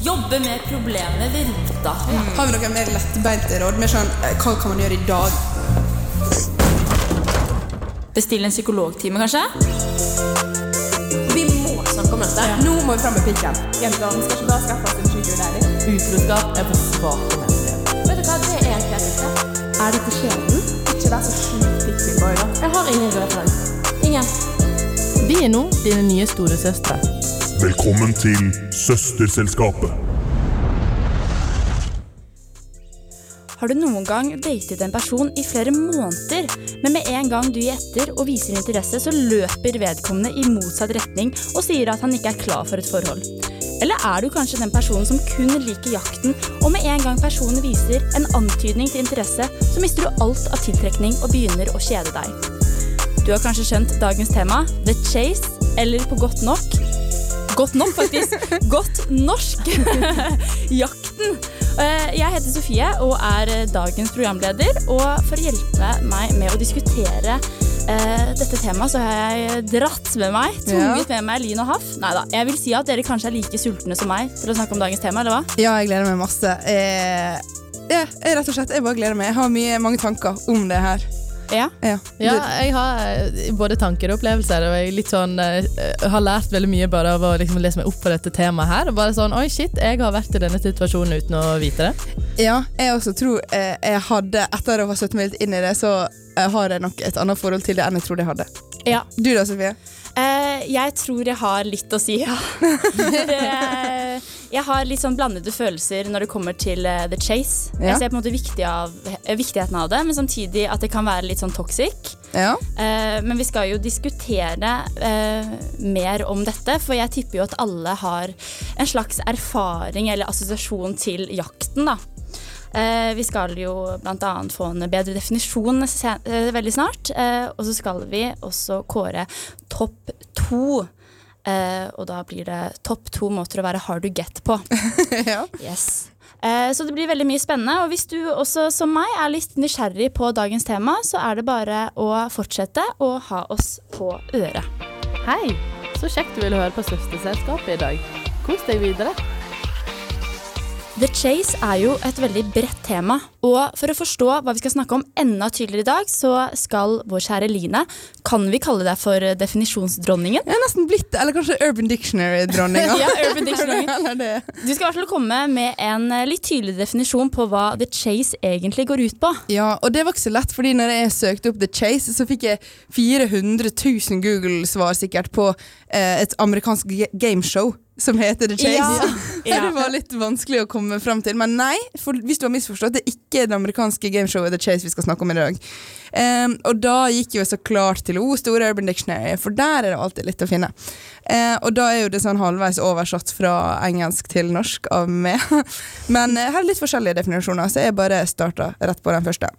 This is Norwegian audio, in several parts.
Jobbe med problemet ved rota. Har vi noen mer lettbeinte råd? Mer sånn, eh, hva kan man gjøre i dag? Bestille en psykologtime, kanskje? Vi må snakke om dette. Nå må vi fram med pikken. Jentene skal ikke bare skaffe oss en sugar. Utroskap er for svake mennesker. Vet du hva, det er en rett. Er dette skjebnen? Ikke vær så sjukt pikkboy, da. Jeg har ingen referanse. Ingen. Vi er nå dine nye storesøstre. Velkommen til Søsterselskapet. Har du noen gang datet en person i flere måneder, men med en gang du gir etter og viser interesse, så løper vedkommende i motsatt retning og sier at han ikke er klar for et forhold? Eller er du kanskje den personen som kun liker jakten, og med en gang personen viser en antydning til interesse, så mister du alt av tiltrekning og begynner å kjede deg? Du har kanskje skjønt dagens tema, The Chase, eller på godt nok Godt nok, faktisk. Godt norsk. Jakten. Eh, Jeg heter Sofie og er dagens programleder. Og for å hjelpe meg med å diskutere Uh, dette temaet, så har jeg dratt med meg, tvunget med meg lyn og Haff. Neida, jeg vil si at dere kanskje er like sultne som meg til å snakke om dagens tema, eller hva? Ja, jeg gleder meg masse. Eh, ja, jeg, rett og slett, jeg bare gleder meg. Jeg har mye, mange tanker om det her. Ja. Ja. Ja, jeg har eh, både tanker og opplevelser, og jeg er litt sånn, eh, har lært veldig mye bare av å liksom lese meg opp på dette temaet her. Og bare sånn, oi shit, jeg har vært i denne situasjonen uten å vite det. Ja, jeg også tror eh, jeg hadde, etter å ha satt meg litt inn i det, så eh, har jeg nok et annet forhold til det enn jeg trodde jeg hadde. ja. Du da, Sofie? Eh, jeg tror jeg har litt å si, ja. det, jeg har litt sånn blandede følelser når det kommer til uh, The Chase. Ja. Jeg ser på en måte viktig av, eh, viktigheten av det, men samtidig at det kan være litt sånn toxic. Ja. Uh, men vi skal jo diskutere uh, mer om dette, for jeg tipper jo at alle har en slags erfaring eller assosiasjon til jakten, da. Vi skal jo bl.a. få en bedre definisjon veldig snart. Og så skal vi også kåre topp to. Eh, og da blir det topp to måter å være hard to get på. ja. Yes. Eh, Så det blir veldig mye spennende. Og hvis du også som meg er litt nysgjerrig på dagens tema, så er det bare å fortsette å ha oss på øret. Hei, så kjekt du ville høre på Søsterselskapet i dag. Kos deg videre. The Chase er jo et veldig bredt tema, og for å forstå hva vi skal snakke om enda tydeligere i dag, så skal vår kjære Line, kan vi kalle deg for definisjonsdronningen? Jeg er nesten blitt eller kanskje Urban Dictionary-dronninga. Ja, Urban Dictionary. Du skal i hvert fall komme med en eh, litt tydeligere definisjon på hva The Chase egentlig går ut på. Ja, og det var ikke så lett, fordi når jeg søkte opp The Chase, så fikk jeg 400 000 Google-svar sikkert på eh, et amerikansk gameshow som heter The Chase. Ja. Det var litt vanskelig å komme fram til. Men nei, for hvis du har misforstått, det er ikke det amerikanske gameshowet The Chase vi skal snakke om i dag. Um, og da gikk jo så klart til O store Urban Dictionary, for der er det alltid litt å finne. Uh, og da er jo det sånn halvveis oversatt fra engelsk til norsk av meg. Men uh, her er litt forskjellige definisjoner, så jeg bare starta rett på den første.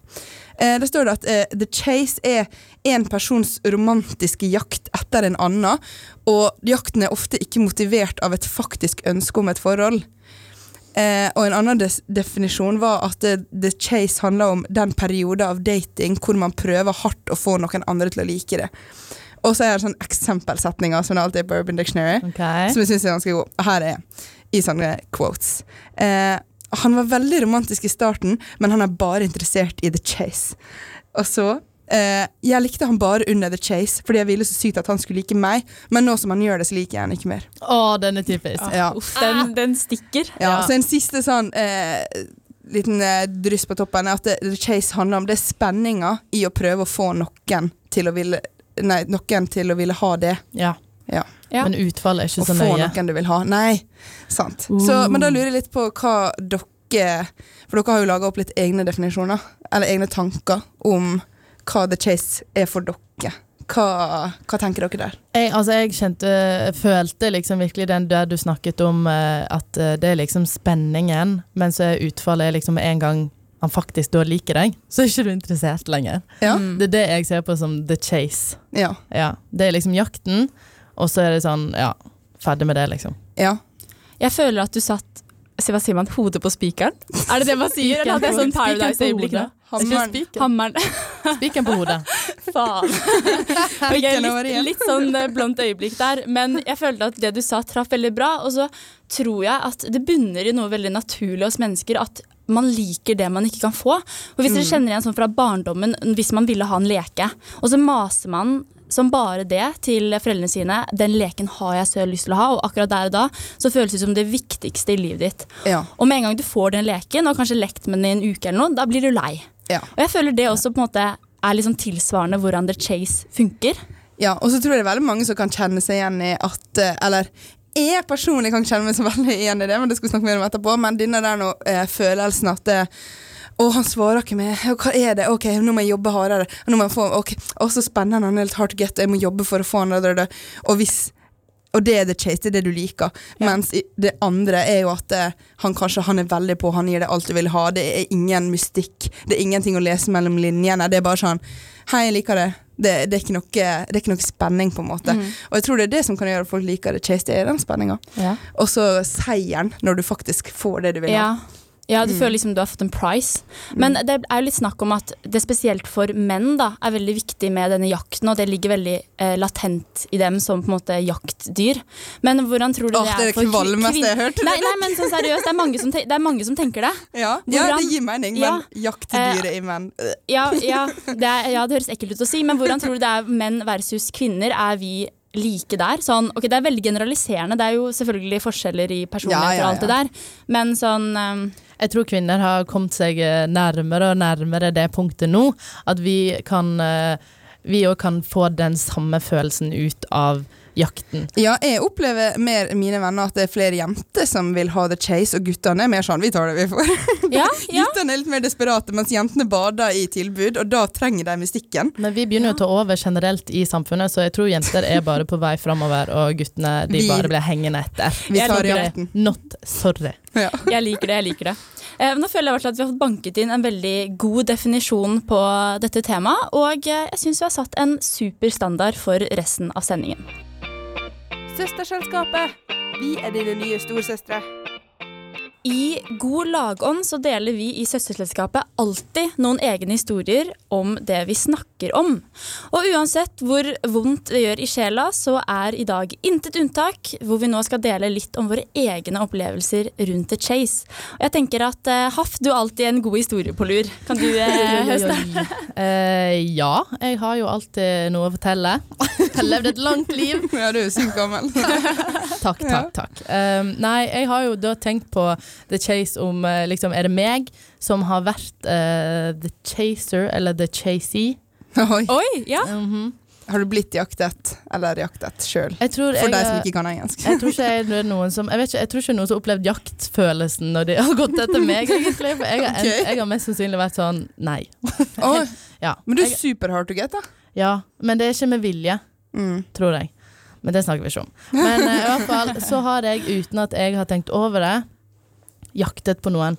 Eh, det står det at eh, The Chase er en persons romantiske jakt etter en annen, og jakten er ofte ikke motivert av et faktisk ønske om et forhold. Eh, og en annen definisjon var at eh, The Chase handler om den periode av dating hvor man prøver hardt å få noen andre til å like det. Og så er det sånn eksempelsetninger som det alltid er på Urban Dictionary, okay. som jeg synes er ganske god. Her er i sånne quotes. Eh, han var veldig romantisk i starten, men han er bare interessert i The Chase. Og så eh, Jeg likte han bare under The Chase, fordi jeg ville så sykt at han skulle like meg, men nå som han gjør det, så liker jeg han ikke mer. Å, den er typisk. Ja. Uff, den, den stikker. Ja, Ja. Så en siste sånn eh, liten eh, dryss på toppen er at det, The Chase handler om det er spenninga i å prøve å få noen til å ville Nei, noen til å ville ha det. Ja. Ja. Ja. Men utfallet er ikke ikke så nøye. Å få noen du vil ha. Nei, sant. Så, men da lurer jeg litt på hva dere For dere har jo laga opp litt egne definisjoner, eller egne tanker, om hva The Chase er for dere. Hva, hva tenker dere der? Jeg, altså jeg kjente, følte liksom virkelig den der du snakket om eh, at eh, det er liksom spenningen, men så er utfallet liksom en gang han faktisk da liker deg, så er ikke du interessert lenger. Ja. Det er det jeg ser på som the chase. Ja. Ja, det er liksom jakten, og så er det sånn, ja, ferdig med det liksom. ja. Jeg føler at du satt se, Hva sier man? Hodet på spikeren? Er det det man sier? Eller hadde jeg sånn Paradise-øyeblikk nå? Hammeren. Hammeren. Spikeren på hodet. Faen. Okay, litt, litt sånn eh, blondt øyeblikk der, men jeg følte at det du sa traff veldig bra. Og så tror jeg at det bunner i noe veldig naturlig hos mennesker at man liker det man ikke kan få. Og hvis dere kjenner igjen sånn fra barndommen, hvis man ville ha en leke, og så maser man som bare det til foreldrene sine. Den leken har jeg så lyst til å ha, og akkurat der og da så føles det som det viktigste i livet ditt. Ja. Og med en gang du får den leken, og kanskje lekt med den i en uke eller noe, da blir du lei. Ja. Og jeg føler det også på en måte er liksom tilsvarende hvordan The Chase funker. Ja, og så tror jeg det er veldig mange som kan kjenne seg igjen i at eh, Eller jeg personlig kan kjenne meg så veldig igjen i det, men det skal vi snakke mer om etterpå. Men denne der nå, eh, følelsen at eh, å, han svarer ikke med Hva er det? Ok, nå må jeg jobbe hardere. Nå må jeg få, ok, Og så spennende. Han er helt hard to get. Jeg må jobbe for å få han. da. Og hvis og det er the chase, det er det du liker. Mens det andre er jo at eh, han kanskje han er veldig på, han gir deg alt du vil ha. Det er ingen mystikk, det er ingenting å lese mellom linjene. Det er bare sånn Hei, jeg liker det. Det, det, er, noe, det er ikke noe spenning, på en måte. Og jeg tror det er det som kan gjøre at folk liker det chase, det er den spenninga. Og så seieren, når du faktisk får det du vil ha. Ja. Ja, du føler liksom du har fått en price. Men det er jo litt snakk om at det spesielt for menn da, er veldig viktig med denne jakten, og det ligger veldig eh, latent i dem som på en måte jaktdyr. Men hvordan tror du oh, det det er er det for kvin- kvalmeste jeg hørt. Nei, nei, men sånn seriøst, det er mange som, te det er mange som tenker det. Ja, ja, det gir mening, men Ja. jaktedyret i menn. Ja, ja, det er, ja, det høres ekkelt ut å si, men hvordan tror du det er menn versus kvinner? Er vi like der? Sånn, ok, Det er veldig generaliserende, det er jo selvfølgelig forskjeller i personlighet Ja, ja, og alt det der, men sånn um, Jeg tror kvinner har kommet seg eh, nærmere og nærmere det punktet nå, at vi kan eh, òg kan få den samme følelsen ut av jakten. Ja, jeg opplever mer mine venner at det er flere jenter som vil ha the chase, og guttene er mer sånn vi tar det vi får. Ja, ja. Guttene er litt mer desperate, mens jentene bader i tilbud, og da trenger de mystikken. Men vi begynner jo å ta over generelt i samfunnet, så jeg tror jenter er bare på vei framover, og guttene de Vi- bare blir hengende etter. Vi tar jakten. Not sorry. Ja. Jeg liker det. jeg liker det. Eh, nå føler jeg at vi har fått banket inn en veldig god definisjon på dette temaet, og eh, jeg syns vi har satt en super standard for resten av sendingen. Søsterselskapet, vi er dine nye storsøstre. I god lagånd så deler vi i Søsterselskapet alltid noen egne historier om det vi snakker om. Og uansett hvor vondt det gjør i sjela, så er i dag intet unntak, hvor vi nå skal dele litt om våre egne opplevelser rundt The Chase. Og jeg tenker at eh, Haff, du har alltid en god historie på lur. Kan du eh, starte? Eh, ja, jeg har jo alltid noe å fortelle. Jeg har levd et langt liv. Ja, du er jo sykt gammel. Takk, takk, takk. Um, nei, jeg har jo da tenkt på The Chase om eh, liksom, Er det meg som har vært uh, The Chaser, eller The Chasey? Oi. Oi, ja. Mhm. Har du blitt jaktet, eller jaktet sjøl? Jeg tror For jeg, deg som ikke kan engelsk. jeg tror ikke det er noen som Jeg vet ikke, jeg tror ikke noen som har opplevd jaktfølelsen når de har gått etter meg, egentlig. For jeg har, en, Ok. jeg har mest sannsynlig vært sånn nei. Oi, Ja, men du er super hard to get, da. ja, men det er ikke med vilje, Mm. tror jeg. Men det snakker vi ikke om. Men uh, i hvert fall så har jeg, uten at jeg har tenkt over det, jaktet på noen.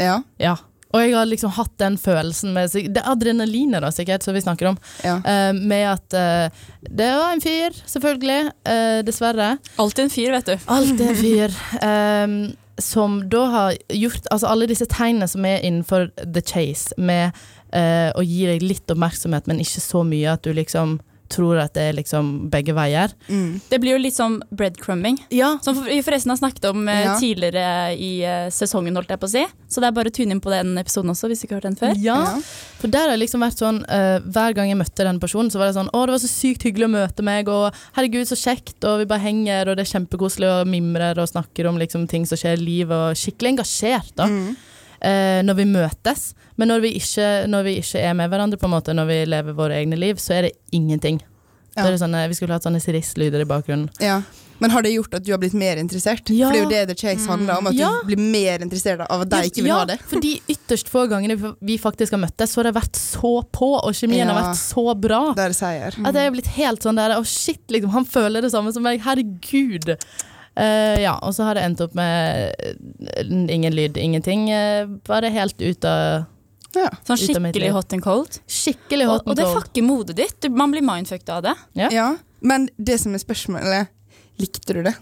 Ja. Ja. Og jeg har liksom hatt den følelsen med Det er adrenalinet, da, sikkert, som vi snakker om. ja. Uh, med at uh, det var en fyr, selvfølgelig. Uh, dessverre. Alltid en fyr, vet du. Alltid en fyr. Um, som da har gjort Altså alle disse tegnene som er innenfor the chase, med eh, å gi deg litt oppmerksomhet, men ikke så mye at du liksom tror at det er liksom begge veier. Mm. Det blir jo litt som breadcrumbing. Ja. Som vi forresten har snakket om eh, Ja. tidligere i eh, sesongen, holdt jeg på å si. Så det er bare å tune inn på den episoden også, hvis du ikke har hørt den før. Ja, Ja. for der har liksom vært sånn uh, Hver gang jeg møtte den personen, så var det sånn Å, det var så sykt hyggelig å møte meg, og herregud, så kjekt, og vi bare henger, og det er kjempekoselig, og mimrer og snakker om liksom ting som skjer i livet, og skikkelig engasjert, da. Mm. Eh, når vi møtes. Men når vi, ikke, når vi ikke er med hverandre, på en måte, når vi lever våre egne liv, så er det ingenting. Ja. Det sånn, eh, vi skulle hatt sånne sirisslyder i bakgrunnen. ja. Men har det gjort at du har blitt mer interessert? Ja. For det er jo det The Chase handler om, at Ja. du blir mer interessert av at de ikke vil ja, ha det. For de ytterst få gangene vi- faktisk har møttes, så har det vært så på, og kjemien har vært så bra. Det er seier. At jeg er blitt helt sånn der Å, shit, liksom. Han føler det samme som meg. Herregud. Eh, ja, og så har det endt opp med eh, ingen lyd, ingenting. Uh, bare helt ut av Ja. Sånn skikkelig hot and cold. Skikkelig Og, hot og and det cold. fucker modet ditt. Man blir mindfucked av det. Ja. ja. Men det som er spørsmålet, likte du det?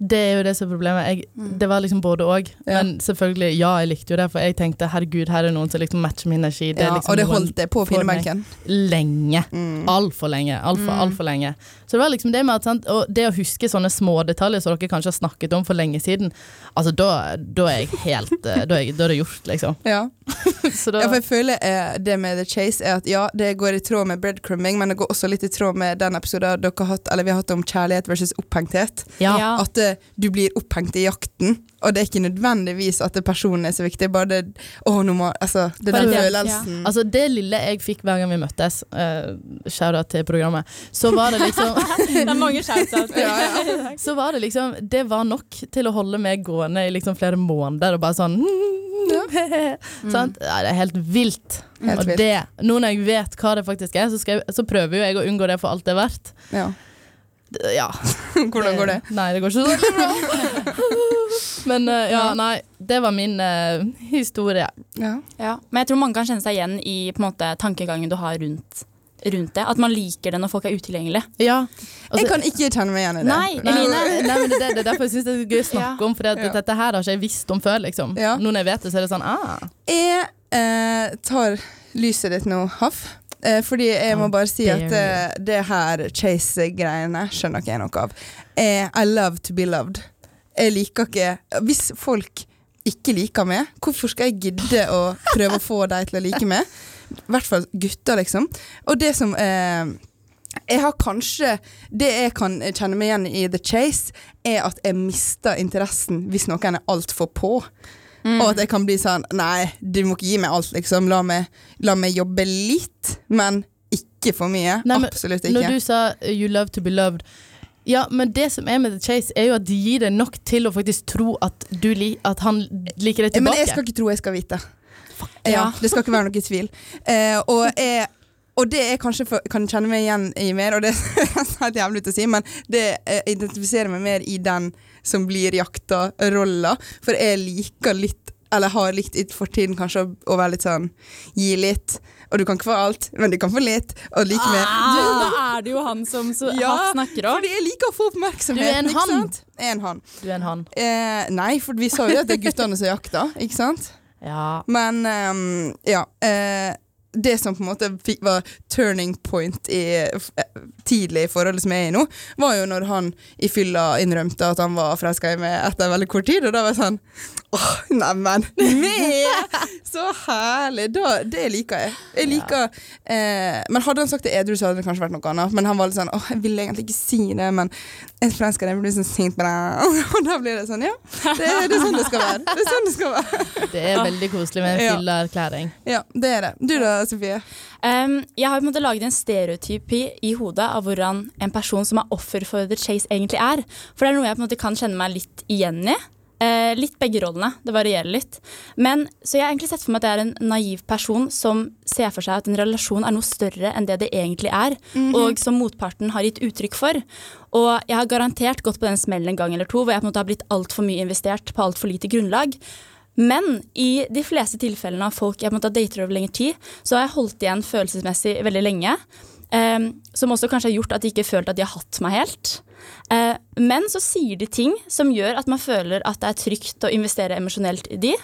Det er jo det som er problemet. Jeg, Mm. det var liksom både og. Ja. Men selvfølgelig, ja, jeg likte jo det, for jeg tenkte herregud, her er noen som liksom matcher min energi. Det Ja, liksom og det holdt det på pinnebenken. lenge. Mm. Altfor lenge. Altfor, Mm. altfor lenge. Så det var liksom det med at sant, Og det å huske sånne små detaljer som dere kanskje har snakket om for lenge siden, altså da, da er jeg helt eh, Da er, jeg- da er det gjort, liksom. Ja. Så da, ja, for jeg føler eh, det med The Chase er at ja, det går i tråd med breadcrumbing, men det går også litt i tråd med den episoden dere har hatt, eller vi har hatt om kjærlighet versus opphengthet. ja. Ja. At eh, du blir opphengt i jakten, og det er ikke nødvendigvis at personen er så viktig, bare det Å, nå må Altså, det er Bare den det, følelsen. Altså Det lille jeg fikk hver gang vi møttes, uh, shout-out til programmet, så var det liksom Det er mange shouts Så var det liksom Det var nok til å holde meg gående i liksom flere måneder og bare sånn Sant? Ja, det er helt vilt. Helt og vilt. det, nå når jeg vet hva det faktisk er, så, skal jeg, så prøver jo jeg å unngå det for alt det er verdt. Ja. Det- Ja. Hvordan går det? Nei, det går ikke så bra. Men eh, ja, nei. Det var min uh, historie. Ja. Ja. Men jeg tror mange kan kjenne seg igjen i på måte, tankegangen du har rundt, rundt det. At man liker det når folk er utilgjengelige. Ja. Altså- Jeg kan ikke kjenne meg igjen i det. Nei, Eline. Nei, men det, det, det er derfor jeg syns det er gøy å snakke om, for Ja. dette her har ikke jeg visst om før. liksom Ja. Nå når jeg vet det, så er det sånn ah. Jeg eh, tar lyset ditt nå, Haff. Eh, fordi jeg må bare si at dare eh, det her Chase-greiene skjønner ikke jeg noe av. Eh, I love to be loved. Jeg liker ikke Hvis folk ikke liker meg, hvorfor skal jeg gidde å prøve å få dem til å like meg? I hvert fall gutter, liksom. Og det som eh, jeg har kanskje Det jeg kan kjenne meg igjen i The Chase, er at jeg mister interessen hvis noen er altfor på. Mm. Og at jeg kan bli sånn Nei, du må ikke gi meg alt, liksom. La meg, la meg jobbe litt, men ikke for mye. Nei, men Absolutt ikke. Når du sa uh, 'you love to be loved' Ja, men det som er med The Chase, er jo at de gir deg nok til å faktisk tro at, du li at han liker deg tilbake. Men jeg skal ikke tro jeg skal vite. Ja, Ja. Det skal ikke være noe tvil. Eh, og, jeg, og det jeg kanskje for, kan kjenne meg igjen i mer, og det er helt jævlig å si, men det jeg identifiserer meg mer i den som blir jakta-rolla. For jeg liker litt, eller har likt i fortiden kanskje, å, være litt sånn gi litt. Og du kan ikke få alt, men du kan få litt. Og like mer. Ja, da er det jo han som så Ja, han snakker om. Fordi jeg liker å få oppmerksomhet. Du er en han. hann. en han. Du er en han. Eh, nei, for vi sa jo at det er guttene som jakter, ikke sant? Ja. Men um, ja. Eh, det som på en måte fikk, var turning point i, eh, tidlig i forholdet som jeg er i nå, var jo når han i fylla innrømte at han var forelska i meg etter veldig kort tid. Og da var jeg sånn Åh, neimen! Så herlig! Da, det liker jeg. Jeg liker eh, Men hadde han sagt det edru, så hadde det kanskje vært noe annet. Men han var litt sånn Åh, jeg ville egentlig ikke si det, men jeg er forelska i deg, blir sånn sint på deg. Og da blir det sånn, ja. Det, det er sånn det skal være. Det er sånn det skal være. Det er veldig koselig med en Ja. fylleerklæring. Ja, det er det. Du da, Sofie? Um, jeg har på en måte laget en stereotyp i, hodet av hvordan en person som er offer for The Chase, egentlig er. For det er noe jeg på en måte kan kjenne meg litt igjen i. Eh, litt begge rollene. Det varierer litt. Men, så jeg har egentlig sett for meg at jeg er en naiv person som ser for seg at en relasjon er noe større enn det det egentlig er, og som motparten har gitt uttrykk for. Og jeg har garantert gått på den smellen en gang eller to hvor jeg på en måte har blitt altfor mye investert på altfor lite grunnlag. Men i de fleste tilfellene av folk jeg måtte ha dater over lengre tid, så har jeg holdt igjen følelsesmessig veldig lenge. Eh, som også kanskje har gjort at de ikke følte at de har hatt meg helt. Eh, men så sier de ting som gjør at man føler at det er trygt å investere emosjonelt i de.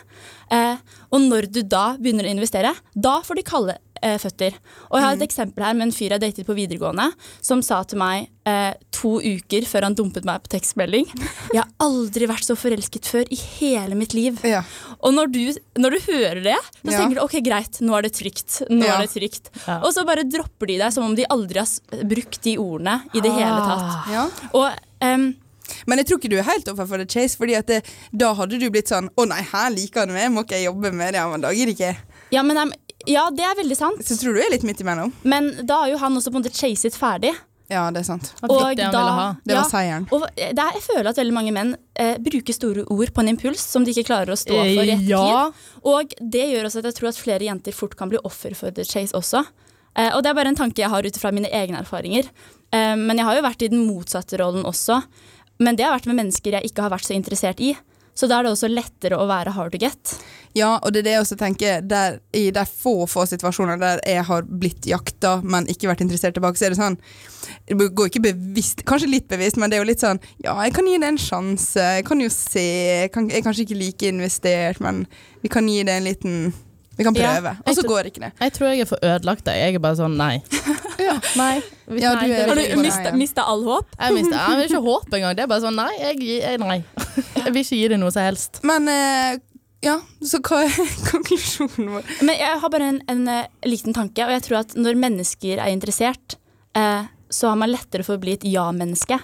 Eh, og når du da begynner å investere, da får de kalde eh, føtter. Og jeg har et eksempel her med en fyr jeg datet på videregående, som sa til meg eh, to uker før han dumpet meg på tekstmelding Jeg har aldri vært så forelsket før i hele mitt liv. Ja. Og når du, når du hører det, så Ja. tenker du ok, greit, nå er det trygt. Nå Ja. er det trygt. Ja. Og så bare dropper de deg som om de aldri har brukt de ordene i det hele tatt. ja. Og um, Men jeg tror ikke du er helt offer for the chase, Fordi at det, da hadde du blitt sånn Å nei, her liker han meg, må ikke jeg jobbe med det? Ja, men da ikke ja, men em, ja, det er veldig sant. Så tror du er litt midt imellom. Men da har jo han også på en måte chaset ferdig. Ja, det er sant. Og det da. Det ja, var seieren. Og det er, jeg føler at veldig mange menn eh, bruker store ord på en impuls som de ikke klarer å stå for i Eh, ettertid. ja. Og det gjør også at jeg tror at flere jenter fort kan bli offer for the chase også. Eh, og det er bare en tanke jeg har ut fra mine egne erfaringer. Eh, men jeg har jo vært i den motsatte rollen også. Men det har vært med mennesker jeg ikke har vært så interessert i. Så da er det også lettere å være hard to get. Ja, og det er det jeg også tenker der, I de få få situasjoner der jeg har blitt jakta, men ikke vært interessert tilbake, så er det sånn Det går ikke bevisst, kanskje litt bevisst, men det er jo litt sånn Ja, jeg kan gi det en sjanse, jeg kan jo se Jeg, kan, jeg er kanskje ikke like investert, men vi kan gi det en liten Vi kan Ja, prøve. og så går går ikke det. Jeg tror jeg er for ødelagt. Jeg Jeg er bare sånn nei. Nei. Ja, nei du det er Har du. Mista, all håp? Jeg mister jeg vil ikke håp engang. Det er bare sånn nei, jeg, jeg, nei. Jeg vil ikke gi det noe som helst. Men eh, ja, så hva er konklusjonen vår? Men jeg har bare en, en eh, liten tanke, og jeg tror at når mennesker er interessert, eh, så har man lettere for å bli et ja-menneske.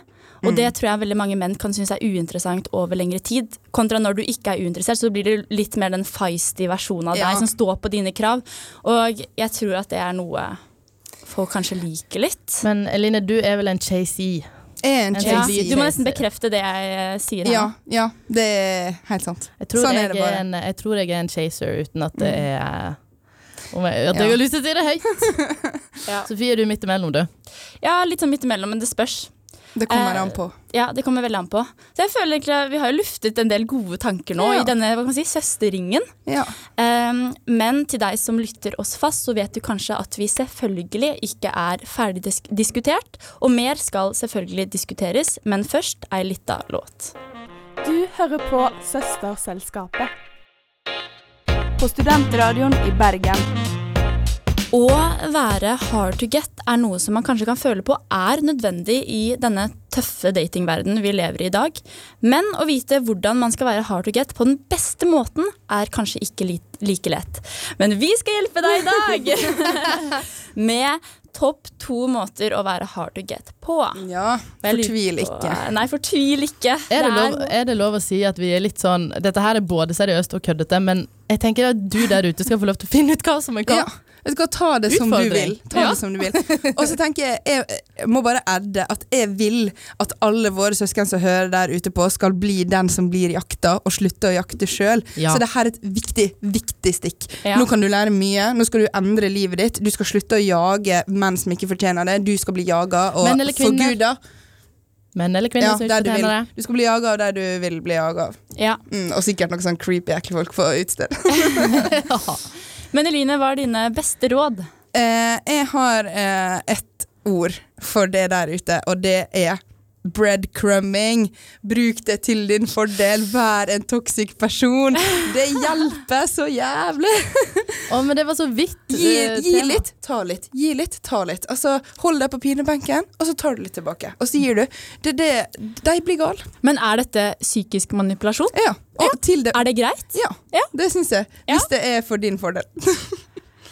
Og det tror jeg veldig mange menn kan synes er uinteressant over lengre tid. Kontra når du ikke er uinteressert, så blir det litt mer den feisty versjonen av Ja. deg som står på dine krav. Og jeg tror at det er noe folk kanskje liker litt. Men Eline, du er vel en chasee? En En Ja, du må nesten bekrefte det jeg eh, sier her. Ja, ja, det er helt sant. Jeg tror, Sånn er jeg, det er bare. en, jeg tror jeg er en chaser uten at det er om jeg, At Ja. jeg har lyst til å si det høyt. Ja. Sofie, er du midt imellom, du? ja, litt sånn midt imellom, men det spørs. Det kommer Eh, an på. Ja, det kommer veldig an på. Så jeg føler egentlig at Vi har jo luftet en del gode tanker nå Ja. i denne hva kan man si, søsterringen. Ja. Um, men til deg som lytter oss fast, så vet du kanskje at vi selvfølgelig ikke er ferdig disk diskutert. Og mer skal selvfølgelig diskuteres, men først ei lita låt. Du hører på Søsterselskapet. På Studentradioen i Bergen. Å være hard to get er noe som man kanskje kan føle på er nødvendig i denne tøffe datingverdenen vi lever i i dag. Men å vite hvordan man skal være hard to get på den beste måten, er kanskje ikke like lett. Men vi skal hjelpe deg i dag! Med topp to måter å være hard to get på. ja, fortvil ikke. Nei, fortvil ikke. Er det, Det lov, er det lov å si at vi er litt sånn Dette her er både seriøst og køddete, men jeg tenker at du der ute skal få lov til å finne ut hva som er hva. Ja. Vet du hva, ta det som du vil. Ta Ja. det som du vil. Og så tenker jeg, jeg, jeg må bare adde at jeg vil at alle våre søsken som hører der ute på, skal bli den som blir jakta, og slutte å jakte sjøl. Ja. Så det her er et viktig, viktig stikk. Ja. Nå kan du lære mye. Nå skal du endre livet ditt. Du skal slutte å jage menn som ikke fortjener det. Du skal bli jaga og forguda. Menn eller kvinner Ja, som ikke fortjener det. Du skal bli jaga av der du vil bli jaga av. Ja. Mm, og sikkert noen sånn creepy, ekle folk på utested. Men Eline, hva er dine beste råd? Eh, jeg har eh, et ord for det der ute, og det er breadcrumbing. Bruk det til din fordel. Vær en toxic person. Det hjelper så jævlig. Å, men det var så vidt. Gi, eh, gi litt, ta litt. Gi litt, ta litt. Altså, Hold deg på pinebenken, og så tar du litt tilbake. Og så gir du. Det, det, de blir gale. Men er dette psykisk manipulasjon? Ja. Til det Er det greit? Ja, Ja. det syns jeg. Ja. Hvis det er for din fordel.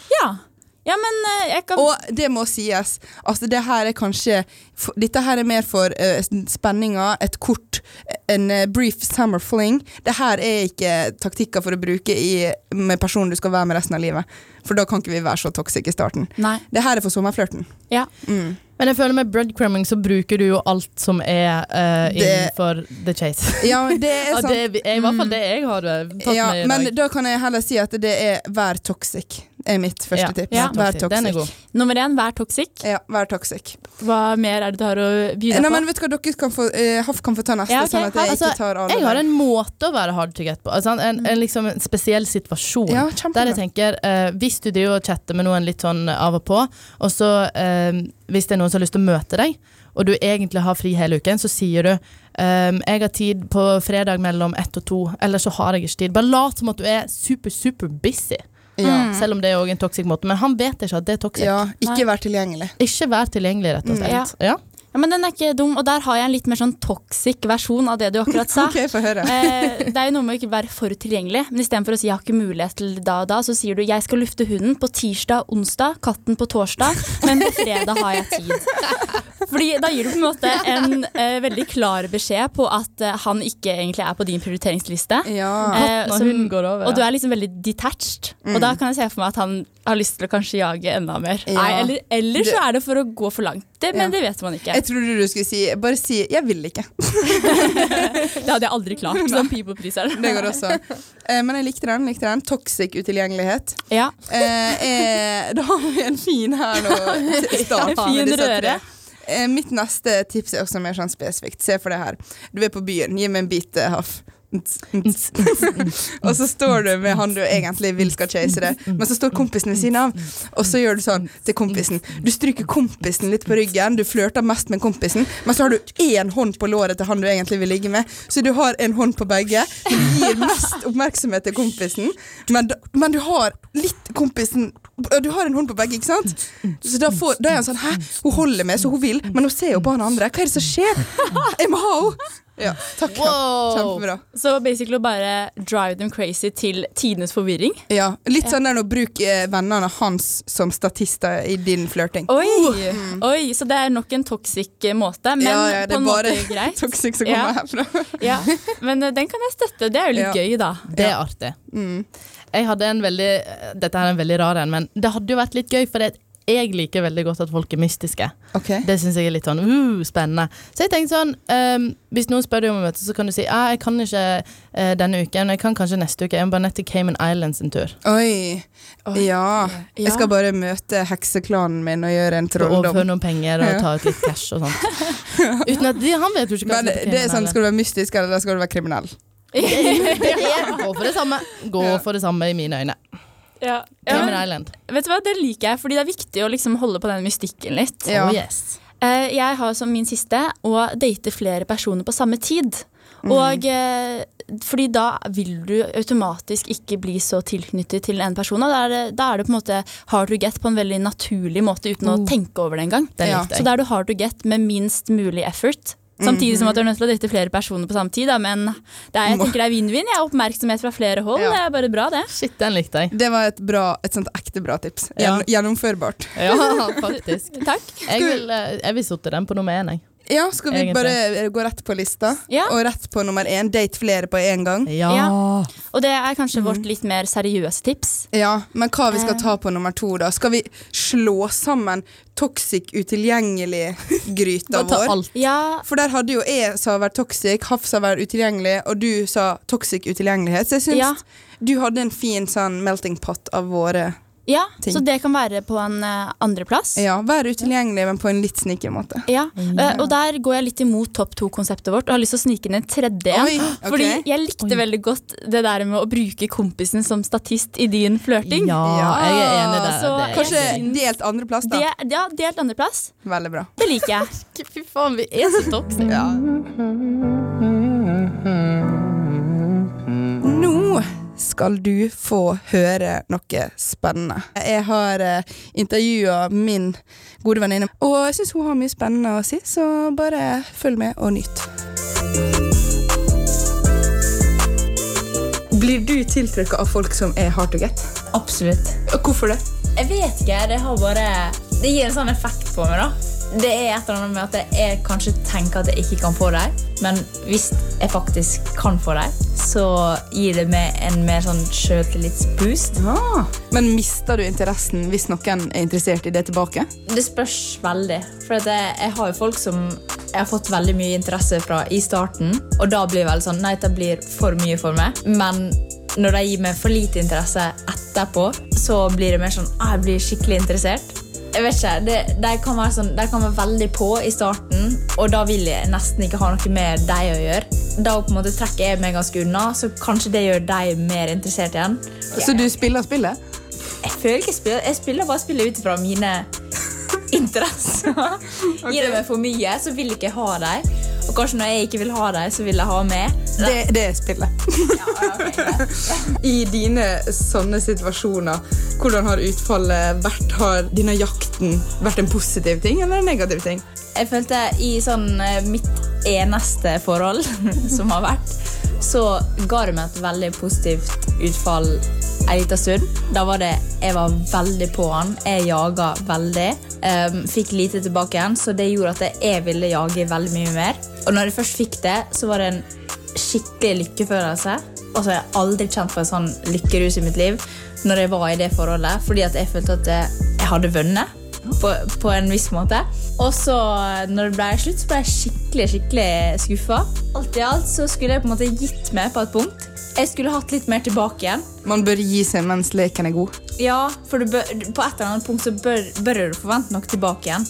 Ja. Ja, men eh, jeg kan Og det må sies. Altså, det her er kanskje Dette her er mer for uh, spenninga, et kort, en uh, brief summer fling. Det her er ikke taktikker for å bruke i, med personen du skal være med resten av livet. For da kan ikke vi være så toxic i starten. Nei. Det her er for sommerflørten. Ja. Mm. Men jeg føler med breadcrumbing så bruker du jo alt som er eh, Det- innenfor the chase. Ja, det er Og sant. det er i hvert fall det jeg har eh, tatt Ja, med i men da kan jeg heller si at det er vær toxic. Er mitt første tips. ja. Vær toxic. Nummer én, vær toxic. Ja, vær toxic. Hva mer er det du har å by Nei, på? men vet du hva, dere kan få, eh, Hoff kan få ta neste, Ja, okay. sånn at jeg Altså, ikke tar alle. Jeg har en måte å være hard to get på. Altså, en, en, liksom, en spesiell situasjon. ja, Der jeg tenker, eh, Hvis du driver og chatter med noen litt sånn av og på, og så eh, hvis det er noen som har lyst til å møte deg, og du egentlig har fri hele uken, så sier du um, jeg har tid på fredag mellom ett og to, eller så har jeg ikke tid. Bare lat som at du er super, super busy. Ja. Selv om det er også en toxic måte. Men han vet ikke at det er toxic. ja, ikke vær tilgjengelig. Ikke vær tilgjengelig, rett og Mm. slett. Ja. Ja, men den er ikke dum, og der har jeg en litt mer sånn toxic versjon av det du akkurat sa. okay, for høre. Eh, det er jo noe med å ikke være for tilgjengelig, men istedenfor å si 'jeg har ikke mulighet til da og da', så sier du 'jeg skal lufte hunden på tirsdag, onsdag, katten på torsdag, men på fredag har jeg tid'. Fordi da gir du på en måte en eh, veldig klar beskjed på at eh, han ikke egentlig er på din prioriteringsliste. Ja. Eh, Når som- hun går over. Og du er liksom veldig detached. Og da kan jeg se for meg at han har lyst til å kanskje jage enda mer. Ja. Nei, eller, eller så er det for å gå for langt. Det, men Ja. det vet man ikke. Jeg trodde du skulle si Bare si 'jeg vil ikke'. Det hadde jeg aldri klart som people-priser. Det går også. Eh, men jeg likte den. likte den Toxic utilgjengelighet. Ja. Eh, eh, da har vi en fin her nå. til En fin disse røre. Eh, mitt neste tips er også mer sånn spesifikt. Se for deg her. Du er på byen. Gi meg en bit, eh, Haff. Og så står du med han du egentlig vil skal chase det, men så står kompisen ved siden av, og så gjør du sånn til kompisen. Du stryker kompisen litt på ryggen, du flørter mest med kompisen, men så har du én hånd på låret til han du egentlig vil ligge med, så du har en hånd på begge. Du gir mest oppmerksomhet til kompisen, men, men du har litt kompisen Du har en hånd på begge, ikke sant? Så da, får, da er han sånn Hæ, hun holder med, så hun vil, men hun ser jo på han andre. Hva er det som skjer? Jeg må ha henne! Ja, takk. Wow. Kjempebra. Så basically å bare drive them crazy til tidenes forvirring. Ja, Litt sånn der å bruke eh, vennene hans som statister i din flørting. Oi, Oi, så det er nok en toxic eh, måte, men ja, ja, på en måte greit. toxic som Ja. kommer herfra. Ja, men eh, den kan jeg støtte. Det er jo litt Ja. gøy, da. Det er artig. Mm. Jeg hadde en veldig Dette er en veldig rar en, men det hadde jo vært litt gøy, for det, jeg liker veldig godt at folk er mystiske. Okay. Det syns jeg er litt sånn uh, spennende. Så jeg tenkte sånn um, Hvis noen spør deg om å møte, så kan du si ah, jeg kan ikke uh, denne uken, men jeg kan kanskje neste uke. Jeg må bare ned til Cayman Islands en tur. Oi. Ja. Jeg skal bare møte hekseklanen min og gjøre en Og overføre trolldom. noen penger og ta ut litt cash og sånt. Uten at de, Han vet jo ikke hva Men det, det er sånn, Skal du være mystisk, eller skal du være kriminell? Gå for det samme. Gå for det samme i mine øyne. Ja. Cayman Ja, Island. vet du hva, Det liker jeg, fordi det er viktig å liksom holde på den mystikken litt. Ja. Oh yes. Eh, Jeg har som min siste å date flere personer på samme tid. Mm. Og eh, fordi da vil du automatisk ikke bli så tilknyttet til en person. Og da er det, da er det på en måte hard to get på en veldig naturlig måte uten å Oh. tenke over det engang. Den Ja. Så da er du hard to get med minst mulig effort. Samtidig som at du er nødt til å date flere personer på samme tid. Da. Men det er, jeg tenker det er vinn-vinn. Jeg har oppmerksomhet fra flere hold. Ja. Det er bare bra, det. Shit, den likte jeg. Det var et, bra, et sånt ekte bra tips. Ja. Gjennomførbart. Ja, faktisk. Takk. Jeg vil, eh, jeg vil sotte den på nummer én, jeg. Ja, skal vi Egentlig. bare gå rett på lista? Ja. Og rett på nummer én. Date flere på én gang. Ja. Ja. Og det er kanskje vårt litt mer seriøse tips. Ja, Men hva vi skal Eh. ta på nummer to, da? Skal vi slå sammen toxic utilgjengelig-gryta vår? alt. Ja, For der hadde jo jeg sa vært toxic, Hafs har vært utilgjengelig, og du sa toxic utilgjengelighet. Så jeg syns Ja. du hadde en fin sånn melting pot av våre ja Ting. så det kan være på en uh, andreplass. Ja, være utilgjengelig, men på en litt sneaky måte. Ja, uh, og der går jeg litt imot topp to-konseptet vårt og har lyst til å snike inn en tredje en. Oi, ok. Fordi jeg likte Oi. veldig godt det der med å bruke kompisen som statist i din flørting. Ja, jeg er enig der. så Det Kanskje delt andreplass, da. De, ja, delt andreplass. Veldig bra. Det liker jeg. Fy faen, vi er så toxic. Ja. Nå skal du få høre noe spennende. Jeg har eh, intervjua min gode venninne, og jeg syns hun har mye spennende å si, så bare følg med og nyt. Blir du tiltrukket av folk som er hard to get? Absolutt. Hvorfor det? Jeg vet ikke. Det har bare Det gir en sånn effekt på meg, da. Det er et eller annet med at jeg kanskje tenker at jeg ikke kan få dem, men hvis jeg faktisk kan få dem, så gir det meg en mer sånn sjøltillitsboost. Ja. Men mister du interessen hvis noen er interessert i det tilbake? Det spørs veldig. For jeg, jeg har jo folk som jeg har fått veldig mye interesse fra i starten, og da blir det vel sånn Nei, det blir for mye for meg. Men når de gir meg for lite interesse etterpå, så blir det mer sånn ah, Jeg blir skikkelig interessert. Jeg vet ikke, det, De kan være sånn, de kan være veldig på i starten, og da vil jeg nesten ikke ha noe med dem å gjøre. Da på en måte trekker jeg meg ganske unna, så kanskje det gjør dem mer interessert igjen. Så du spiller spillet? Jeg føler ikke jeg spiller, jeg spiller bare spillet ut fra mine interesser. Gir det meg for mye, så vil jeg ikke ha dem. Og kanskje når jeg ikke vil ha dem, så vil jeg ha med. Det, det er spillet. I dine sånne situasjoner, hvordan har utfallet vært? Har denne jakten vært en positiv ting eller en negativ ting? Jeg følte i sånn eh, mitt eneste forhold som har vært, så ga det meg et veldig positivt utfall en liten stund. Da var det Jeg var veldig på han. Jeg jaga veldig. Um, fikk lite tilbake igjen, så det gjorde at jeg ville jage veldig mye mer. Og når jeg først fikk det, så var det en skikkelig lykkefølelse. Og Jeg har aldri kjent på en sånn lykkerus i mitt liv når jeg var i det forholdet, fordi at jeg følte at jeg hadde vunnet på, på en viss måte. Og så når det ble slutt, så ble jeg skikkelig skikkelig skuffa. Alt i alt så skulle jeg på en måte gitt meg på et punkt. Jeg skulle hatt litt mer tilbake igjen. Man bør gi seg mens leken er god. Ja, for du bør, på et eller annet punkt så bør, bør du forvente noe tilbake igjen.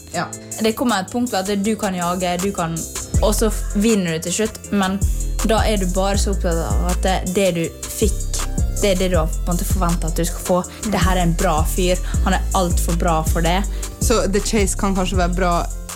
Det kommer et punkt at du kan jage, du kan, og så vinner du til slutt. Men da er du bare så opptatt av at det, det du fikk, det er det du har forventa at du skal få. Det her er en bra fyr. Han er altfor bra for det. Så The Chase kan kanskje være bra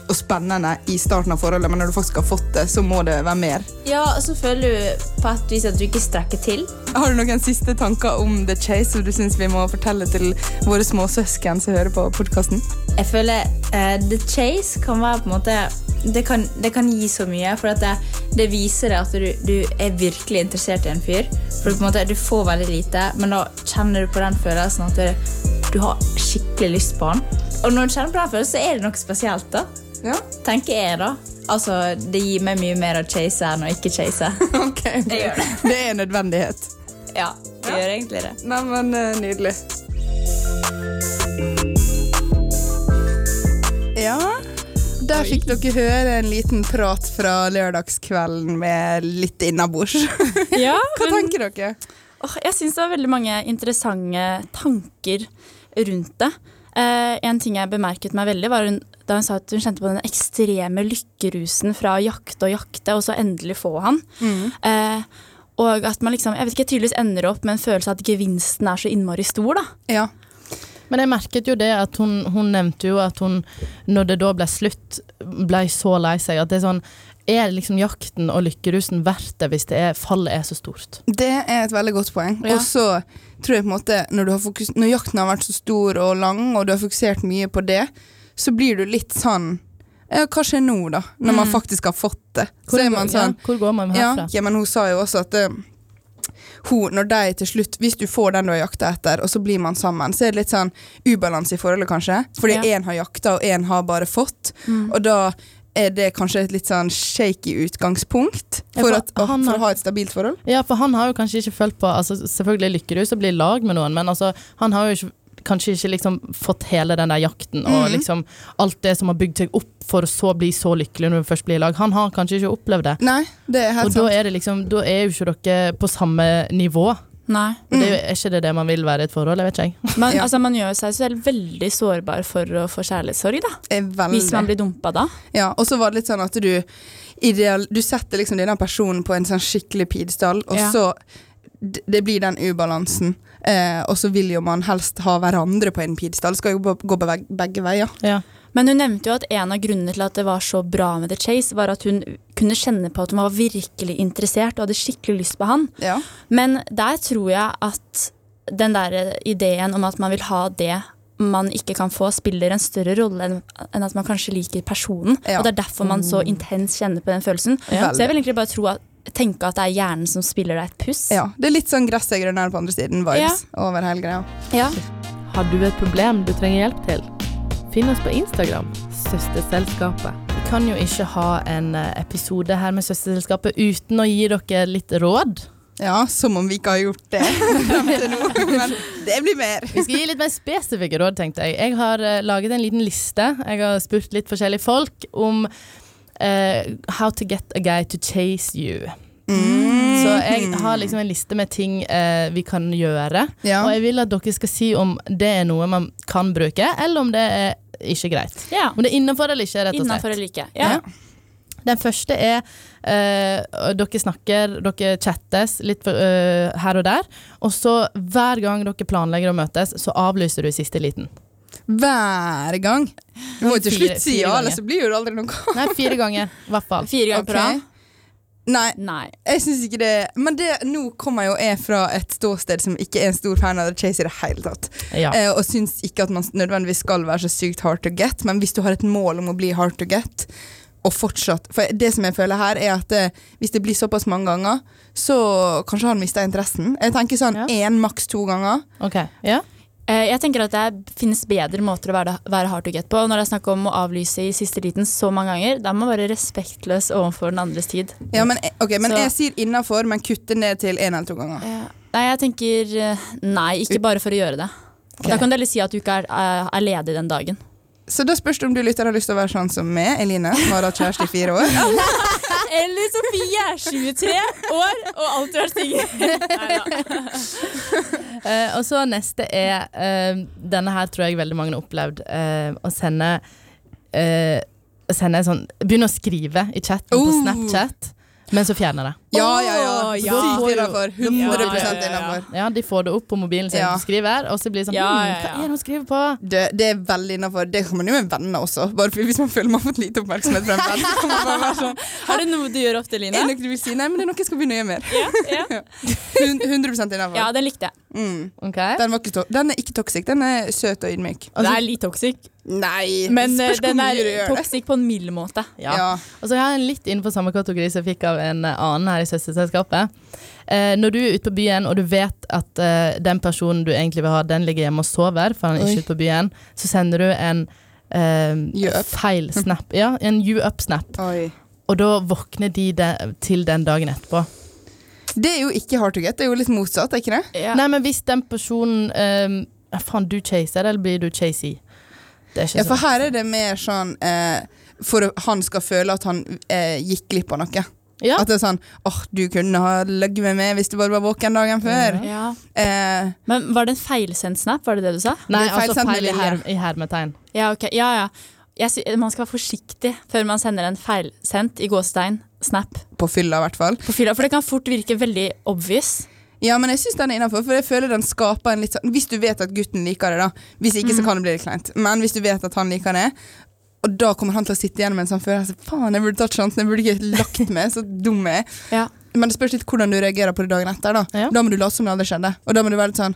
og spennende i starten av forholdet, men når du faktisk har fått det, så må det være mer. Ja, og så føler du på et vis at du ikke strekker til. Har du noen siste tanker om The Chase som du syns vi må fortelle til våre småsøsken som hører på podkasten? Jeg føler uh, The Chase kan være på en måte Det kan, det kan gi så mye, for det, det viser deg at du, du er virkelig interessert i en fyr. For på en måte, Du får veldig lite, men da kjenner du på den følelsen at du, du har skikkelig lyst på han. Og når du kjenner på den følelsen, så er det noe spesielt. da Ja. Tenker jeg, da. Altså, Det gir meg mye mer å chase enn å ikke chase. Ok, det, det. Det er en nødvendighet. Ja, det gjør egentlig det. Nei, men eh, Nydelig. Ja, der fikk dere høre en liten prat fra lørdagskvelden med litt innabords. Ja, Hva tenker dere? åh, jeg syns det var veldig mange interessante tanker rundt det. Eh, en ting jeg bemerket meg veldig, var da hun sa at hun kjente på den ekstreme lykkerusen fra å jakte og jakte, og så endelig få han. Eh, og at man liksom, jeg vet ikke, tydeligvis ender opp med en følelse av at gevinsten er så innmari stor. da. Ja. Men jeg merket jo det at hun, hun nevnte jo at hun, når det da ble slutt, ble så lei seg. At det er sånn Er liksom jakten og lykkerusen verdt det hvis det er, fallet er så stort? Det er et veldig godt poeng. Ja. Og så tror jeg på en måte når, du har fokus når jakten har vært så stor og lang, og du har fokusert mye på det, så blir du litt sånn ja, Hva skjer nå, da? Når man faktisk har fått det. Så er man sånn ja, hvor går man herfra? ja, men hun sa jo også at uh, hun, når de til slutt Hvis du får den du har jakta etter, og så blir man sammen, så er det litt sånn ubalanse i forholdet, kanskje. Fordi Ja. har jakta, og én har bare fått. Og da er det kanskje et litt sånn shaky utgangspunkt for, at, for har- å ha et stabilt forhold. Ja, for han har jo kanskje ikke følt på altså, Selvfølgelig lykkerus å bli lag med noen, men altså, han har jo ikke, kanskje ikke liksom fått hele den der jakten og mm. liksom alt det som har bygd seg opp for å så bli så lykkelig når du først blir i lag. Han har kanskje ikke opplevd det. Nei, det er helt Og da sant. er det liksom Da er jo ikke dere på samme nivå. Nei. Mm. det er, jo- er ikke det det man vil være i et forhold? Jeg vet ikke jeg. Man, Ja. altså, man gjør seg selv veldig sårbar for å få kjærlighetssorg, da. Hvis man blir dumpa da. Ja, og så var det litt sånn at du ideal, Du setter liksom denne personen på en sånn skikkelig pidestall, og Ja. så Det blir den ubalansen. Eh, og så vil jo man helst ha hverandre på en pidestall. Det skal jo gå på begge, veier. Ja. Men hun nevnte jo at en av grunnene til at det var så bra med The Chase, var at hun kunne kjenne på at hun var virkelig interessert og hadde skikkelig lyst på han. Ja. Men der tror jeg at den der ideen om at man vil ha det man ikke kan få, spiller en større rolle enn at man kanskje liker personen. Ja. Og det er derfor man så intenst kjenner på den følelsen. Så jeg vil egentlig bare tro at, tenke at det er hjernen som spiller deg et puss. ja. Det er litt sånn gresset er grønnere på andre siden-vibes over hele greia. Ja. Har du et problem du trenger hjelp til? Finn oss på Instagram, Søsterselskapet. Vi kan jo ikke ha en eh, episode her med Søsterselskapet uten å gi dere litt råd. Ja, som om vi ikke har gjort det frem til nå. Men det blir mer. Vi skal gi litt mer spesifikke råd, tenkte jeg. Jeg har eh, laget en liten liste. Jeg har spurt litt forskjellige folk om eh, how to get a guy to chase you. Mm. Så jeg har liksom en liste med ting uh, vi kan gjøre. Ja. Og jeg vil at dere skal si om det er noe man kan bruke, eller om det er ikke greit. ja. Om det er innafor eller ikke, rett og slett. Eller ikke. Ja. Ja. Den første er uh, Dere snakker, dere chattes litt for, uh, her og der. Og så hver gang dere planlegger å møtes, så avlyser du i siste liten. Hver gang. Du må jo til slutt si ja, ellers så blir jo det aldri noe. Nei, fire ganger. I hvert fall. Fire ganger på rad? Nei, Nei. jeg syns ikke det Men det, nå kommer jo jeg fra et ståsted som ikke er en stor fan av The Chase i det hele tatt. Ja. Eh, og syns ikke at man nødvendigvis skal være så sykt hard to get, men hvis du har et mål om å bli hard to get, og fortsatt For det som jeg føler her, er at eh, hvis det blir såpass mange ganger, så kanskje han mister interessen. Jeg tenker sånn Ja. maks to ganger. Ok. Ja. Eh, Jeg tenker at det er- finnes bedre måter å være, være hard to get på. Når det er snakk om å avlyse i siste liten så mange ganger, da må man være respektløs overfor den andres tid. Ja, men, okay, men jeg sier innafor, men kutte ned til én eller to ganger. Nei, jeg tenker eh, nei, ikke bare for å gjøre det. Da kan du heller si at du ikke er, er er ledig den dagen. Så da spørs det om du lytter har lyst til å være sånn som meg, Eline, som har hatt kjæreste i fire år. Eller Sofie, 23 år og alltid vært singel. uh, og så neste er uh, Denne her tror jeg veldig mange har opplevd. Uh, å sende eh, Sende sånn Begynne å skrive i chatten på Oh. Snapchat. Men så fjerner det. Ja, ja, ja. Ja. Sykt innafor. 100 Ja, ja, ja, ja. innafor. Ja, De får det opp på mobilen sin, Ja. skriver, og så blir det sånn Ja, hm, ja, ja. Hva er det hun skriver på? Det, det er veldig innafor. Det kan man jo med venner også. Bare for Hvis man føler man har fått lite oppmerksomhet fra en venn. Så kan man bare være sånn Er det noe du gjør ofte, Line? Er det noe du vil si? Nei, men det er noe jeg skal begynne å gjøre mer. Ja, ja. 100% innafor. ja, den likte jeg. Mm. Okay. Den, var ikke to den er ikke toxic. Den er søt og ydmyk. det er litt toxic, Nei, men eh, spørs hvor den mye du gjør det. toxic på en mild måte. Ja. Ja. Og så har jeg litt innenfor samme kategori som jeg fikk av en eh, annen her i Søsterselskapet. Eh, når du er ute på byen, og du vet at eh, den personen du egentlig vil ha, den ligger hjemme og sover, for han er Oi. ikke ute på byen, så sender du en eh, feil snap. Ja, en you up-snap. Og da våkner de de, til den dagen etterpå. Det er jo ikke hard to get. Det er jo litt motsatt, er ikke det? Ja. Nei, men hvis den personen eh, Faen, du chaser, eller blir du chasey? Det er ikke Ja, for her er det mer sånn eh, For at han skal føle at han eh, gikk glipp av noe. Ja. At det er sånn åh, du kunne ha ligget med meg hvis du bare var våken dagen før. Ja. Eh, Men var det en feilsendt snap, var det det du sa? Nei, altså feil i, her, i hermetegn. Ja, ok. Ja, ja. Jeg sy man skal være forsiktig før man sender en feilsendt i gåstein snap på fylla, i hvert fall. på fylla, for det kan fort virke veldig obvious. Ja, men jeg syns den er innafor, for jeg føler den skaper en litt sånn Hvis du vet at gutten liker det, da. Hvis ikke, Mm. så kan det bli litt kleint. Men hvis du vet at han liker det, og da kommer han til å sitte igjen med en sånn følelse Faen, jeg burde tatt sjansen, jeg burde ikke lagt meg, så dum jeg er. Ja. Men det spørs litt hvordan du reagerer på det dagen etter. Da Ja. Da må du late som det aldri skjedde. Og da må du være litt sånn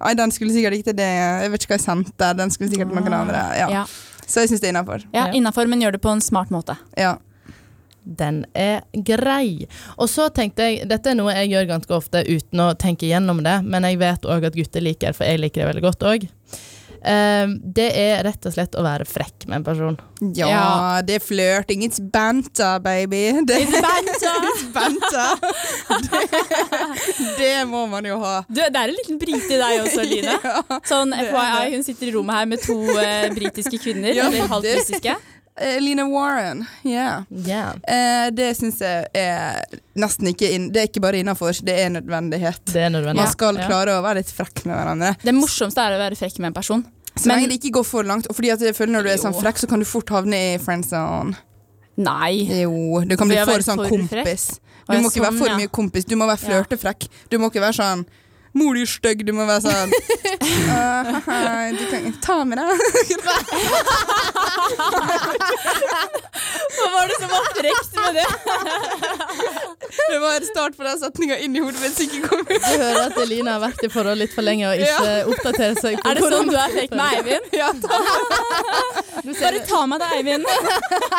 nei, den skulle sikkert ikke til det. Jeg vet ikke hva jeg sendte. Den skulle sikkert til noen andre. Ja. Ja, Så jeg syns det er innafor. ja Ja. innafor, men gjør det på en smart måte. Ja. Den er grei. Og så tenkte jeg, dette er noe jeg gjør ganske ofte uten å tenke gjennom det, men jeg vet òg at gutter liker, for jeg liker det veldig godt òg. det er rett og slett å være frekk med en person. ja, Ja. det er flørting. It's banter, baby. Det It's banter. det, det må man jo ha. Du, det er en liten brite i deg også, Line. Sånn FYI, hun sitter i rommet her med to uh, britiske kvinner, Ja, eller halvt britiske. Eh, Lina Warren. Yeah. Yeah. Eh, det syns jeg er nesten ikke inn, Det er ikke bare innafor, det er nødvendighet. Det er nødvendighet. Man skal Ja. klare å være litt frekk med hverandre. Det morsomste er å være frekk med en person. Så Men- lenge det ikke går for langt. Og fordi jeg føler Når du er sånn frekk, så kan du fort havne i friend zone. Nei. Jo, du kan bli for sånn kompis. Du må ikke være for mye kompis, du må være flørtefrekk. Du må ikke være sånn Mor, du er stygg. Du må være sånn uh, haha, Du kan ta med deg. Hva var det som var frekt med det? Det var start på den setninga inni hodet mitt som ikke kom ut. Du hører at Eline har vært i forhold litt for lenge og ikke oppdaterer seg. på Er det sånn du er frekk med Eivind? Ja, ser, Bare ta med deg Eivind.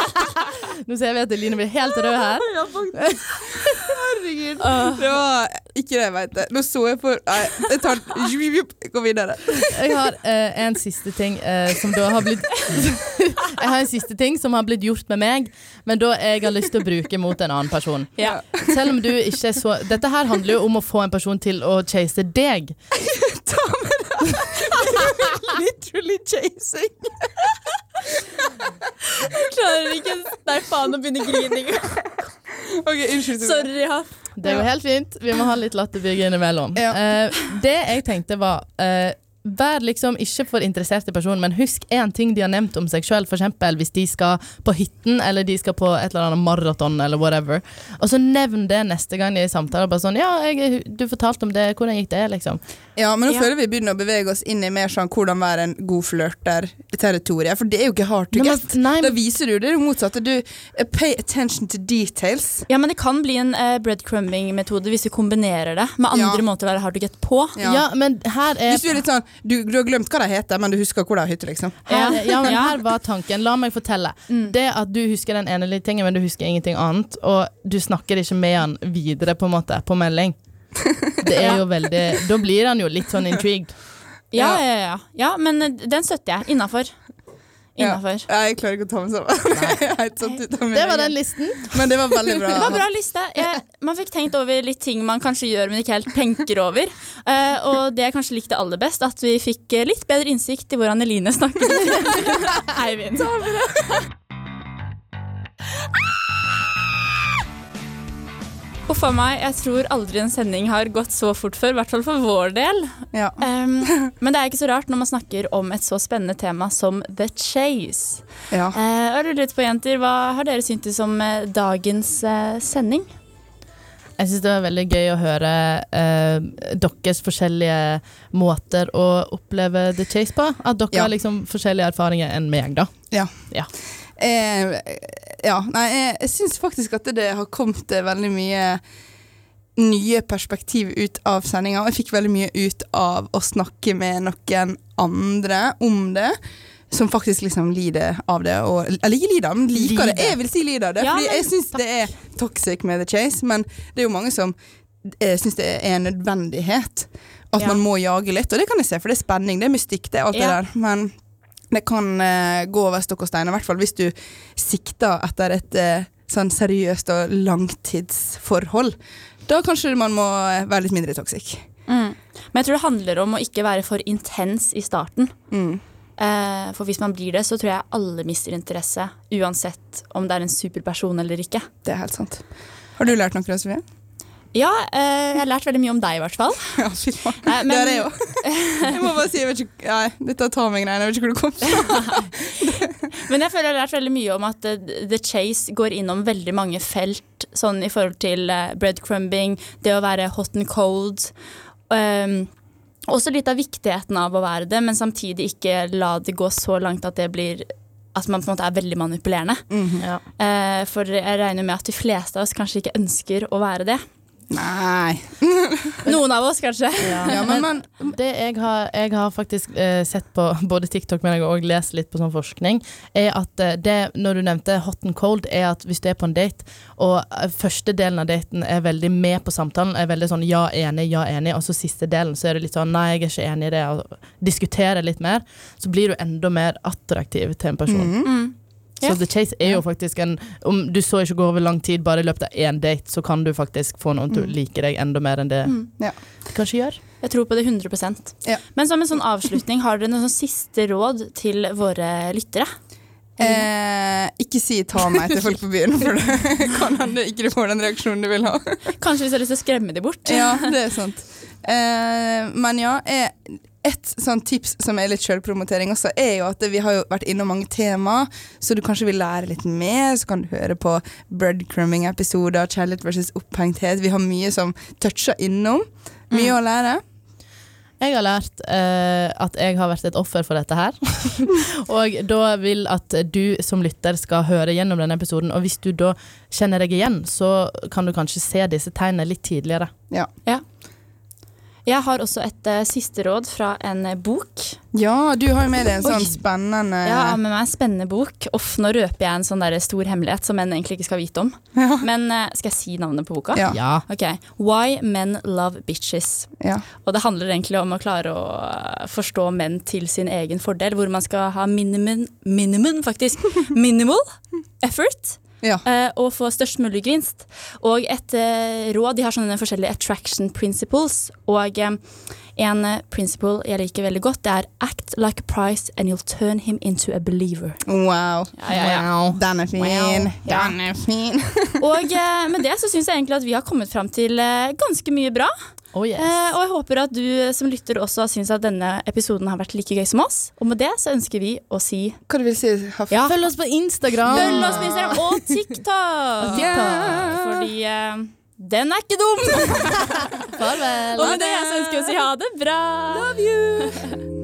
nå ser vi at Eline blir helt rød her. Herregud. Det var ikke det jeg mente. Nå så jeg for Nei, jeg tar Gå videre. Jeg har eh, en siste ting eh, som da har blitt Jeg har en siste ting som har blitt gjort med meg, men da jeg har lyst til å bruke mot en annen person. Ja. Selv om du ikke er så Dette her handler jo om å få en person til å chase deg. Literally chasing. Klarer ikke Nei, faen, nå begynner grininga. Ok, unnskyld. Sorry. Ja. Det går helt fint. Vi må ha litt latterbygge innimellom. Ja. Eh, det jeg tenkte var eh, Vær liksom ikke for interessert i personen, men husk én ting de har nevnt om seg sjøl. F.eks. hvis de skal på hytten, eller de skal på et eller annet maraton, eller whatever. Og så nevn det neste gang de er i samtale. Bare sånn 'Ja, jeg, du fortalte om det. Hvordan gikk det?' liksom. Ja, men nå Ja. føler vi begynner å bevege oss inn i mer sånn hvordan være en god flørter-territoriet. For det er jo ikke hard to Nei, get. nei, Da viser du det motsatte. Du eh, pay attention to details. ja, men det kan bli en uh, breadcrumbing-metode hvis vi kombinerer det med andre Ja. måter å være hard to get på. Ja. men her er Hvis du er litt sånn du, du har glemt hva de heter, men du husker hvor de har hytte, liksom. Her, Ja. ja, men her var tanken. La meg fortelle. Mm. Det at du husker den ene lille tingen, men du husker ingenting annet, og du snakker ikke med han videre på en måte, på melding. Det er jo veldig Da blir han jo litt sånn intrigued. Ja, ja, ja. ja men den støtter jeg. Innafor. Innafor. Ja, jeg klarer ikke å ta meg sammen. Jeg ut av Det var den listen. Men det var veldig bra. Det var bra liste. Jeg, man fikk tenkt over litt ting man kanskje gjør, men ikke helt tenker over. Uh, og det jeg kanskje likte aller best, at vi fikk litt bedre innsikt i hvordan Eline snakker. Eivind. Uff a meg, jeg tror aldri en sending har gått så fort før, i hvert fall for vår del. Ja. Um, men det er ikke så rart når man snakker om et så spennende tema som The Chase. ja. Uh, og litt på, jenter, Hva har dere syntes om uh, dagens uh, sending? Jeg syns det var veldig gøy å høre eh, deres forskjellige måter å oppleve The Chase på. At dere Ja. har liksom forskjellige erfaringer enn meg, da. Eh, ja, nei, jeg, jeg syns faktisk at det har kommet eh, veldig mye nye perspektiv ut av sendinga. Og jeg fikk veldig mye ut av å snakke med noen andre om det. Som faktisk liksom lider av det. Og, eller ikke lider, men liker det. Jeg vil si lider av det. Ja, fordi jeg syns det er toxic med The Chase, men det er jo mange som eh, syns det er en nødvendighet. At Ja. man må jage litt. Og det kan jeg se, for det er spenning, det er mystikk, det er alt Ja. det der. Men det kan eh, gå over stokk og stein, i hvert fall hvis du sikter etter et eh, sånn seriøst og langtidsforhold. Da kanskje man må eh, være litt mindre toxic. Men jeg tror det handler om å ikke være for intens i starten. Mm. Eh, for hvis man blir det, så tror jeg alle mister interesse. Uansett om det er en superperson eller ikke. Det er helt sant. Har du lært noe, Sofie? Ja, eh, jeg har lært veldig mye om deg, i hvert fall. Ja, fy faen. Men- Det har jeg òg. Jeg må bare si, jeg vet ikke Nei, dette er meg greiene. Jeg vet ikke hvor det kom fra. Men jeg føler jeg har lært veldig mye om at eh, The Chase går innom veldig mange felt, sånn i forhold til eh, breadcrumbing, det å være hot and cold. Um, også litt av viktigheten av å være det, men samtidig ikke la det gå så langt at det blir at man på en måte er veldig manipulerende. Ja. Eh, for jeg regner med at de fleste av oss kanskje ikke ønsker å være det. Nei. Noen av oss, kanskje. Ja, men, men Det jeg har, jeg har faktisk eh, sett på både TikTok, men jeg har også lest litt på sånn forskning, er at eh, det, når du nevnte hot and cold, er at hvis du er på en date, og eh, første delen av daten er veldig med på samtalen, er veldig sånn ja, enig, ja, enig, og så siste delen så er det litt sånn nei, jeg er ikke enig i det, og diskuterer litt mer, så blir du enda mer attraktiv til en person. Mm. Ja. Så The Chase er jo faktisk en Om du så ikke går over lang tid, bare i løpet av én date, så kan du faktisk få noen til å like deg enda mer enn det Mm. Ja. du kanskje gjør. Jeg tror på det 100 Ja. Men som en sånn avslutning, har dere noen sånn siste råd til våre lyttere? eh, ikke si 'ta meg' til folk på byen, for det kan hende ikke du får den reaksjonen du vil ha. Kanskje hvis du har lyst til å skremme dem bort? Ja, det er sant. Eh, men ja, eh, et sånn tips som er litt selvpromotering også, er jo at vi har jo vært innom mange tema, så du kanskje vil lære litt mer. Så kan du høre på breadcrumbing-episoder, kjærlighet versus opphengthet. Vi har mye som toucher innom. Mye å lære. Jeg har lært eh, at jeg har vært et offer for dette her. og da vil at du som lytter skal høre gjennom denne episoden. Og hvis du da kjenner deg igjen, så kan du kanskje se disse tegnene litt tidligere. Jeg har også et uh, siste råd fra en uh, bok. Ja, du har jo med deg en sånn Oi. spennende Ja, med meg en spennende bok. Off, nå røper jeg en sånn der stor hemmelighet som menn egentlig ikke skal vite om. Ja. Men uh, skal jeg si navnet på boka? Ja. Ja. Ok, Why Men Love Bitches. Ja. Og det handler egentlig om å klare å eh, forstå menn til sin egen fordel, hvor man skal ha minimum, minimum faktisk, minimal effort. Ja. eh, og få størst mulig gevinst. Og et eh, råd De har sånne forskjellige attraction principles. Og eh, en principle jeg liker veldig godt, det er act like a price and you'll turn him into a believer. Wow. Ja, ja, ja. Den er fin. Wow. Den er fin. Og med det så syns jeg egentlig at vi har kommet fram til ganske mye bra. Oh yes. Eh, og jeg håper at du eh, som lytter også syns at denne episoden har vært like gøy som oss. Og med det så ønsker vi å si Hva du vil si? Ja. Følg oss på Instagram! Følg oss på Instagram og TikTok! Yeah. Fordi eh, den er ikke dum! Farvel! Og med det så ønsker vi å si ha det bra. Love you!